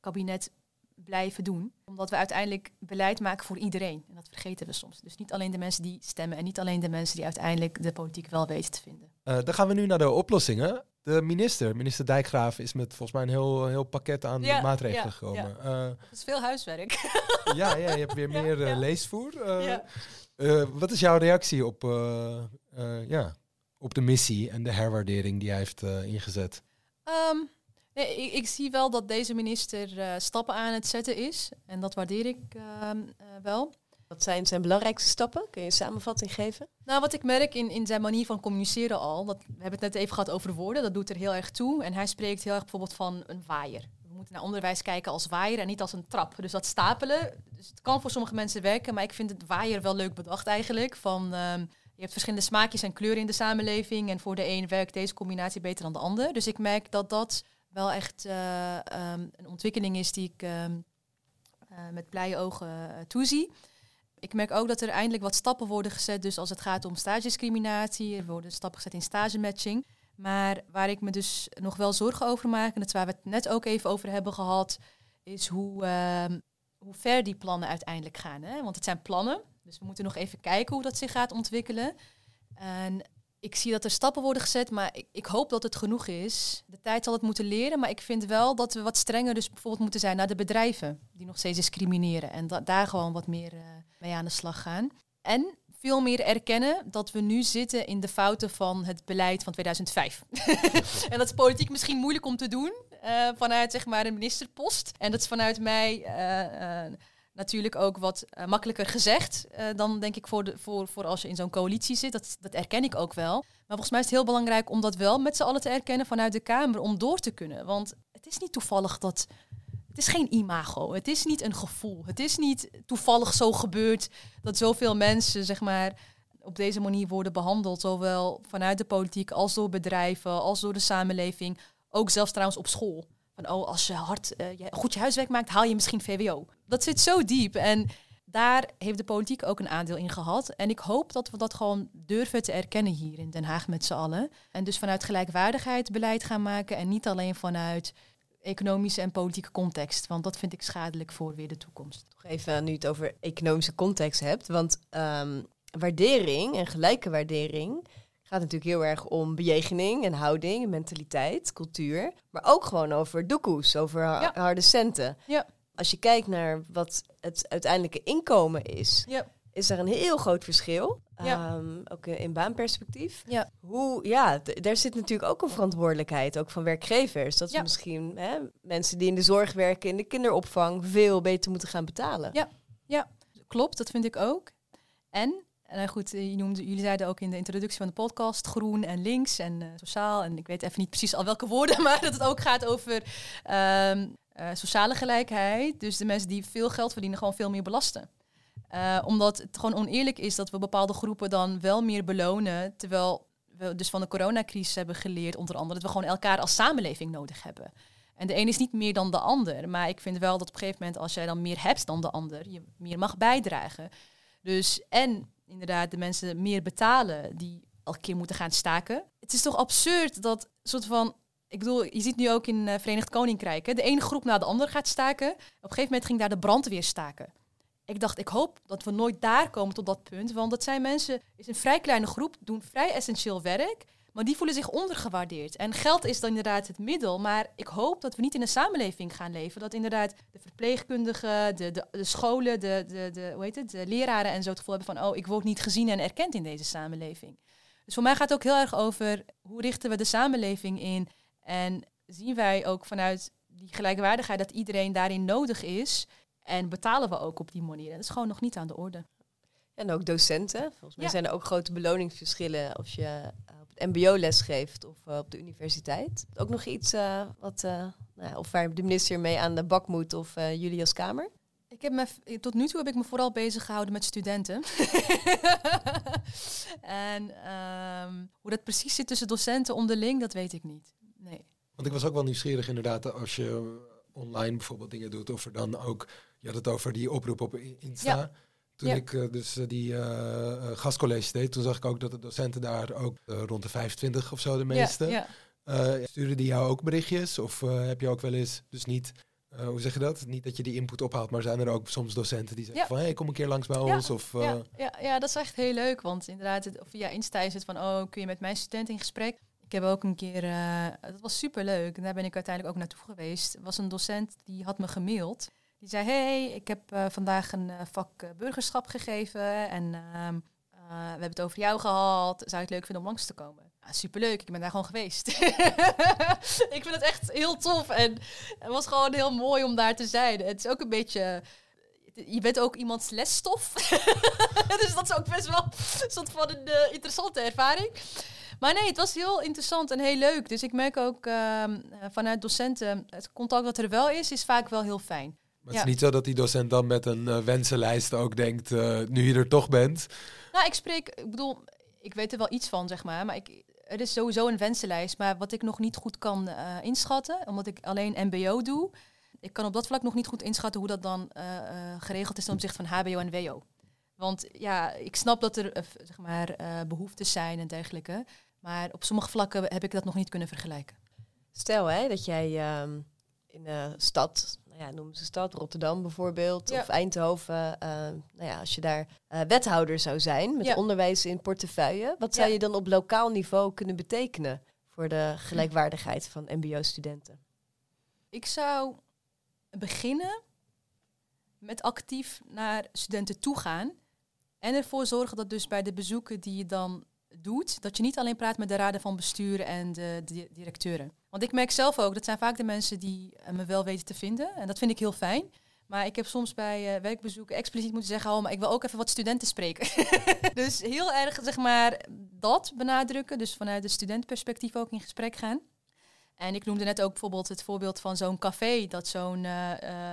kabinet blijven doen. Omdat we uiteindelijk beleid maken voor iedereen. En dat vergeten we soms. Dus niet alleen de mensen die stemmen en niet alleen de mensen die uiteindelijk de politiek wel weten te vinden. Uh, dan gaan we nu naar de oplossingen. De minister, minister Dijkgraaf, is met volgens mij een heel, heel pakket aan maatregelen gekomen. Ja. Uh, dat is veel huiswerk. ja, ja, je hebt weer meer uh, leesvoer. wat is jouw reactie op, ja, op de missie en de herwaardering die hij heeft ingezet? Um, Nee, ik, ik, zie wel dat deze minister uh, stappen aan het zetten is. En dat waardeer ik uh, uh, wel. Wat zijn zijn belangrijkste stappen? Kun je een samenvatting geven? Nou, wat ik merk in, in zijn manier van communiceren al, dat, we hebben het net even gehad over woorden, dat doet er heel erg toe. En hij spreekt heel erg bijvoorbeeld van een waaier. We moeten naar onderwijs kijken als waaier en niet als een trap. Dus dat stapelen, dus het kan voor sommige mensen werken, maar ik vind het waaier wel leuk bedacht eigenlijk. Van, um, je hebt verschillende smaakjes en kleuren in de samenleving en voor de een werkt deze combinatie beter dan de ander. Dus ik merk dat dat wel echt uh, um, een ontwikkeling is die ik um, uh, met blije ogen uh, toezie. Ik merk ook dat er eindelijk wat stappen worden gezet. Dus als het gaat om stagediscriminatie, er worden stappen gezet in stagematching. Maar waar ik me dus nog wel zorgen over maak, en dat is waar we het net ook even over hebben gehad, is hoe, uh, hoe ver die plannen uiteindelijk gaan. Hè? Want het zijn plannen, dus we moeten nog even kijken hoe dat zich gaat ontwikkelen. En ik zie dat er stappen worden gezet, maar ik, ik, hoop dat het genoeg is. De tijd zal het moeten leren, maar ik vind wel dat we wat strenger dus bijvoorbeeld moeten zijn naar de bedrijven die nog steeds discrimineren en da daar gewoon wat meer uh, mee aan de slag gaan. En veel meer erkennen dat we nu zitten in de fouten van het beleid van 2005. en dat is politiek misschien moeilijk om te doen uh, vanuit zeg maar een ministerpost. En dat is vanuit mij uh, natuurlijk ook wat makkelijker gezegd dan denk ik voor, de, voor, voor als je in zo'n coalitie zit. Dat, dat erken ik ook wel. Maar volgens mij is het heel belangrijk om dat wel met z'n allen te erkennen vanuit de Kamer om door te kunnen. Want het is niet toevallig dat. Het is geen imago. Het is niet een gevoel. Het is niet toevallig zo gebeurd dat zoveel mensen, zeg maar, op deze manier worden behandeld. Zowel vanuit de politiek als door bedrijven, als door de samenleving. Ook zelfs trouwens op school. Van oh, als je hard je goed je huiswerk maakt, haal je misschien VWO. Dat zit zo diep. En daar heeft de politiek ook een aandeel in gehad. En ik hoop dat we dat gewoon durven te erkennen hier in Den Haag met z'n allen. En dus vanuit gelijkwaardigheid beleid gaan maken. En niet alleen vanuit economische en politieke context. Want dat vind ik schadelijk voor weer de toekomst. Toch even nu het over economische context hebt. Want um, waardering en gelijke waardering gaat natuurlijk heel erg om bejegening en houding, mentaliteit, cultuur. Maar ook gewoon over doekoes, over ja. harde centen. Ja. Als je kijkt naar wat het uiteindelijke inkomen is, ja. Is er een heel groot verschil. Ja. Um, ook in baanperspectief. Ja. Hoe, ja, daar zit natuurlijk ook een verantwoordelijkheid, ook van werkgevers. Dat we misschien hè, mensen die in de zorg werken, in de kinderopvang, veel beter moeten gaan betalen. Ja, ja. klopt, dat vind ik ook. En en nou goed, je noemde, jullie zeiden ook in de introductie van de podcast groen en links en uh, sociaal. En ik weet even niet precies al welke woorden, maar dat het ook gaat over um, uh, sociale gelijkheid. Dus de mensen die veel geld verdienen, gewoon veel meer belasten. Uh, omdat het gewoon oneerlijk is dat we bepaalde groepen dan wel meer belonen. Terwijl we dus van de coronacrisis hebben geleerd, onder andere, dat we gewoon elkaar als samenleving nodig hebben. En de een is niet meer dan de ander. Maar ik vind wel dat op een gegeven moment, als jij dan meer hebt dan de ander, je meer mag bijdragen. Dus en inderdaad de mensen meer betalen die een keer moeten gaan staken. Het is toch absurd dat soort van ik bedoel, je ziet nu ook in uh, Verenigd Koninkrijk, hè, de ene groep na de andere gaat staken. Op een gegeven moment ging daar de brandweer staken. Ik dacht, ik hoop dat we nooit daar komen tot dat punt, want dat zijn mensen, is een vrij kleine groep, doen vrij essentieel werk, maar die voelen zich ondergewaardeerd. En geld is dan inderdaad het middel, maar ik hoop dat we niet in een samenleving gaan leven, dat inderdaad de verpleegkundigen, de, de, scholen, de, de, de, hoe heet het, de leraren en zo het gevoel hebben van, oh, ik word niet gezien en erkend in deze samenleving. Dus voor mij gaat het ook heel erg over hoe richten we de samenleving in en zien wij ook vanuit die gelijkwaardigheid dat iedereen daarin nodig is. En betalen we ook op die manier. Dat is gewoon nog niet aan de orde. En ook docenten. Volgens mij zijn er ook grote beloningsverschillen als je eh, op het mbo les geeft of eh, op de universiteit. Ook nog iets uh, wat, nou, of waar de minister mee aan de bak moet of jullie als Kamer? Ik heb me, tot nu toe heb ik me vooral bezig gehouden met studenten. en ehm, hoe dat precies zit tussen docenten onderling, dat weet ik niet. Nee. Want ik was ook wel nieuwsgierig inderdaad als je online bijvoorbeeld dingen doet. Of er dan ook, je had het over die oproep op Insta. Toen ik uh, dus uh, die uh, gastcollege deed, toen zag ik ook dat de docenten daar ook rond de 25 of zo de meeste. Ja, ja. sturen die jou ook berichtjes? Of heb je ook wel eens, dus niet, hoe zeg je dat? Niet dat je die input ophaalt, maar zijn er ook soms docenten die zeggen van, hé, hey, kom een keer langs bij ons? Of, ja, ja, ja, dat is echt heel leuk, want inderdaad, het, via Insta is het van, oh, kun je met mijn student in gesprek? Ik heb ook een keer, dat was super leuk. En daar ben ik uiteindelijk ook naartoe geweest. Was een docent die had me gemaild. Die zei: Hey, ik heb uh, vandaag een uh, vak burgerschap gegeven. En ehm, we hebben het over jou gehad. Zou je het leuk vinden om langs te komen? Ja, superleuk, ik ben daar gewoon geweest. ik vind het echt heel tof. En het was gewoon heel mooi om daar te zijn. Het is ook een beetje je bent ook iemands lesstof. dus dat is ook best wel een soort van een interessante ervaring. Maar nee, het was heel interessant en heel leuk. Dus ik merk ook uh, vanuit docenten, het contact wat er wel is, is vaak wel heel fijn. Maar het is niet zo dat die docent dan met een uh, wensenlijst ook denkt, uh, nu je er toch bent. Nou, ik spreek, ik bedoel, ik weet er wel iets van, zeg maar. Maar ik, er is sowieso een wensenlijst. Maar wat ik nog niet goed kan uh, inschatten, omdat ik alleen MBO doe, ik kan op dat vlak nog niet goed inschatten hoe dat dan geregeld is ten opzichte van HBO en WO. Want ja, ik snap dat er zeg maar, behoeftes zijn en dergelijke. Maar op sommige vlakken heb ik dat nog niet kunnen vergelijken. Stel hè, dat jij ehm, in een stad, nou ja, noem ze stad, Rotterdam bijvoorbeeld, of Eindhoven, uh, nou ja, als je daar uh, wethouder zou zijn met onderwijs in portefeuille, wat zou je dan op lokaal niveau kunnen betekenen voor de gelijkwaardigheid van MBO-studenten? Ik zou beginnen met actief naar studenten toe gaan en ervoor zorgen dat dus bij de bezoeken die je dan doet, dat je niet alleen praat met de raden van bestuur en de, directeuren. Want ik merk zelf ook, dat zijn vaak de mensen die eh, me wel weten te vinden. En dat vind ik heel fijn. Maar ik heb soms bij uh, werkbezoeken expliciet moeten zeggen, oh, maar ik wil ook even wat studenten spreken. dus heel erg, zeg maar, dat benadrukken. Dus vanuit de studentenperspectief ook in gesprek gaan. En ik noemde net ook bijvoorbeeld het voorbeeld van zo'n café dat zo'n uh,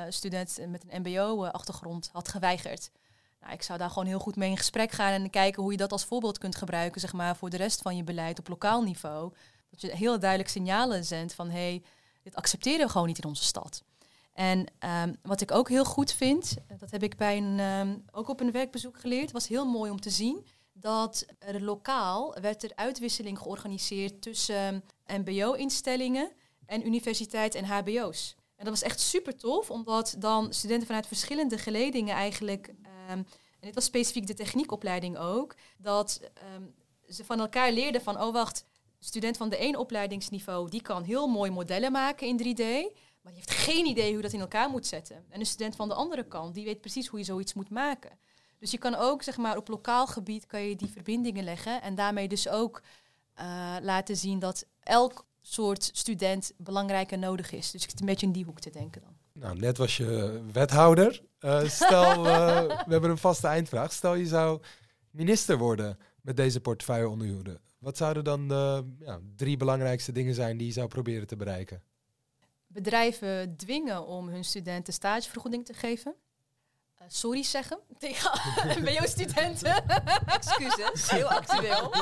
student met een MBO-achtergrond had geweigerd. Nou, ik zou daar gewoon heel goed mee in gesprek gaan en kijken hoe je dat als voorbeeld kunt gebruiken, zeg maar, voor de rest van je beleid op lokaal niveau. Dat je heel duidelijk signalen zendt van hé, hey, dit accepteren we gewoon niet in onze stad. En um, wat ik ook heel goed vind, dat heb ik bij een, um, ook op een werkbezoek geleerd, was heel mooi om te zien dat er lokaal werd er uitwisseling georganiseerd tussen MBO-instellingen en universiteit en HBO's. En dat was echt super tof, omdat dan studenten vanuit verschillende geledingen eigenlijk Ehm, en dit was specifiek de techniekopleiding ook, dat ehm, ze van elkaar leerden van, oh wacht, student van de één opleidingsniveau, die kan heel mooi modellen maken in 3D, maar die heeft geen idee hoe dat in elkaar moet zetten. En een student van de andere kant, die weet precies hoe je zoiets moet maken. Dus je kan ook, zeg maar, op lokaal gebied kan je die verbindingen leggen en daarmee dus ook uh, laten zien dat elk soort student belangrijk en nodig is. Dus ik zit een beetje in die hoek te denken dan. Nou, net was je wethouder. Uh, stel, uh, we hebben een vaste eindvraag. Stel je zou minister worden met deze portefeuille onder je Wat zouden dan de ja, drie belangrijkste dingen zijn die je zou proberen te bereiken? Bedrijven dwingen om hun studenten stagevergoeding te geven. Uh, sorry zeggen tegen MBO-studenten. Excuses, heel actueel.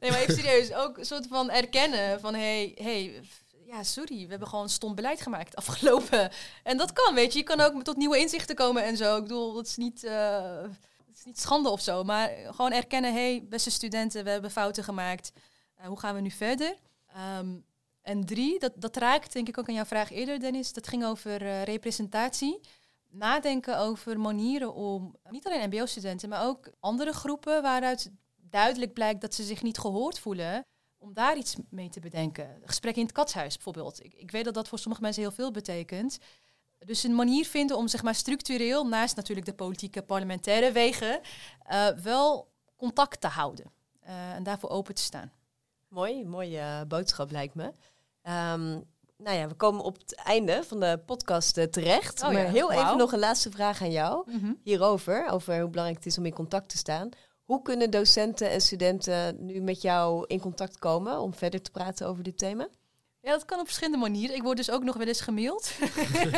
nee, maar even serieus. Ook een soort van erkennen van... hey, hey, ja, sorry, we hebben gewoon stom beleid gemaakt afgelopen. En dat kan, weet je. Je kan ook tot nieuwe inzichten komen en zo. Ik bedoel, dat is niet... Uh, het is niet schande of zo, maar gewoon erkennen, hey, beste studenten, we hebben fouten gemaakt. Uh, hoe gaan we nu verder? Ehm, en drie, dat, dat raakt denk ik ook aan jouw vraag eerder, Dennis. Dat ging over uh, representatie. Nadenken over manieren om, niet alleen MBO-studenten, maar ook andere groepen waaruit duidelijk blijkt dat ze zich niet gehoord voelen, om daar iets mee te bedenken. Gesprek in het katshuis bijvoorbeeld. Ik, ik weet dat dat voor sommige mensen heel veel betekent. Dus een manier vinden om zeg maar structureel, naast natuurlijk de politieke parlementaire wegen, uh, wel contact te houden. Uh, en daarvoor open te staan. Mooi, mooie uh, boodschap lijkt me. Um, nou ja, we komen op het einde van de podcast terecht. Oh, maar ja. heel wow. even nog een laatste vraag aan jou mm -hmm. hierover. Over hoe belangrijk het is om in contact te staan. Hoe kunnen docenten en studenten nu met jou in contact komen om verder te praten over dit thema? Ja, dat kan op verschillende manieren. Ik word dus ook nog wel eens gemaild.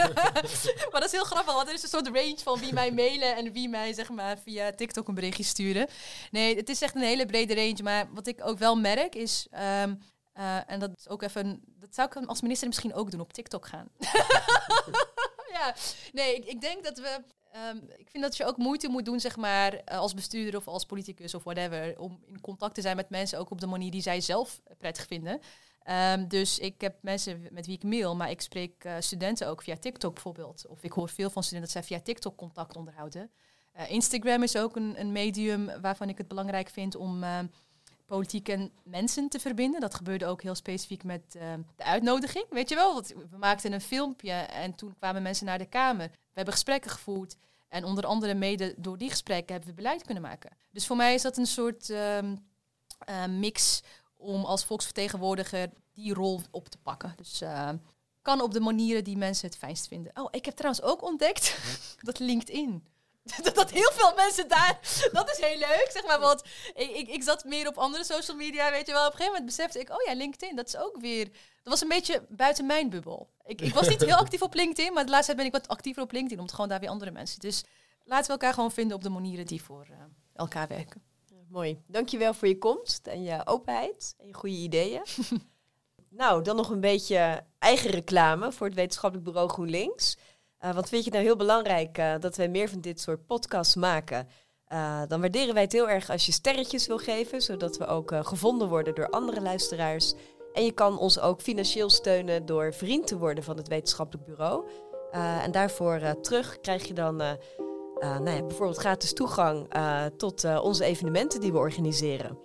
maar dat is heel grappig, want er is een soort range van wie mij mailen en wie mij zeg maar via TikTok een berichtje sturen. Nee, het is echt een hele brede range. Maar wat ik ook wel merk is, um, uh, en dat is ook even, dat zou ik als minister misschien ook doen, op TikTok gaan. ja, nee, ik, ik denk dat we Um, ik vind dat je ook moeite moet doen, zeg maar, uh, als bestuurder of als politicus of whatever, om in contact te zijn met mensen ook op de manier die zij zelf prettig vinden. Um, dus ik heb mensen met wie ik mail, maar ik spreek uh, studenten ook via TikTok bijvoorbeeld. Of ik hoor veel van studenten dat zij via TikTok contact onderhouden. Uh, Instagram is ook een, een, medium waarvan ik het belangrijk vind om uh, politiek en mensen te verbinden. Dat gebeurde ook heel specifiek met de uitnodiging. Weet je wel, we maakten een filmpje en toen kwamen mensen naar de Kamer. We hebben gesprekken gevoerd. En onder andere mede door die gesprekken hebben we beleid kunnen maken. Dus voor mij is dat een soort um, mix om als volksvertegenwoordiger die rol op te pakken. Dus uh, kan op de manieren die mensen het fijnst vinden. Oh, ik heb trouwens ook ontdekt dat LinkedIn. Dat, dat heel veel mensen daar. Dat is heel leuk, zeg maar. Want ik, ik, ik zat meer op andere social media, weet je wel. Op een gegeven moment besefte ik, oh ja, LinkedIn, dat is ook weer. Dat was een beetje buiten mijn bubbel. Ik, ik was niet heel actief op LinkedIn, maar de laatste tijd ben ik wat actiever op LinkedIn, omdat gewoon daar weer andere mensen. Dus laten we elkaar gewoon vinden op de manieren die voor uh, elkaar werken. Mooi. Dankjewel voor je komst en je openheid en je goede ideeën. nou, dan nog een beetje eigen reclame voor het wetenschappelijk bureau GroenLinks. Uh, want vind je het nou heel belangrijk uh, dat wij meer van dit soort podcasts maken? Uh, dan waarderen wij het heel erg als je sterretjes wil geven, zodat we ook gevonden worden door andere luisteraars. En je kan ons ook financieel steunen door vriend te worden van het wetenschappelijk bureau. en daarvoor terug krijg je dan nou ja, bijvoorbeeld gratis toegang tot onze evenementen die we organiseren.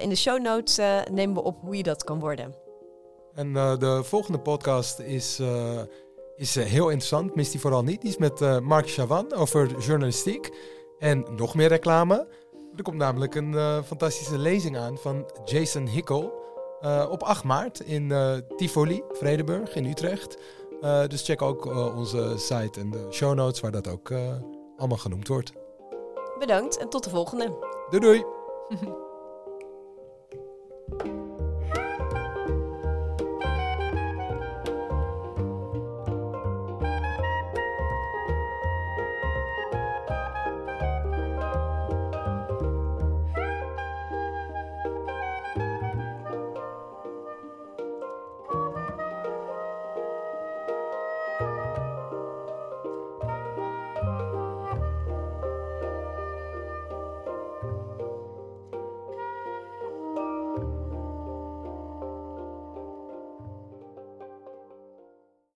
in de show notes nemen we op hoe je dat kan worden. En de volgende podcast is, is heel interessant, mis die vooral niet. Die is met Mark Chavan over journalistiek en nog meer reclame. Er komt namelijk een fantastische lezing aan van Jason Hickel op 8 maart in Tivoli, Vredeburg in Utrecht. dus check ook onze site en de show notes waar dat ook allemaal genoemd wordt. Bedankt en tot de volgende. Doei doei.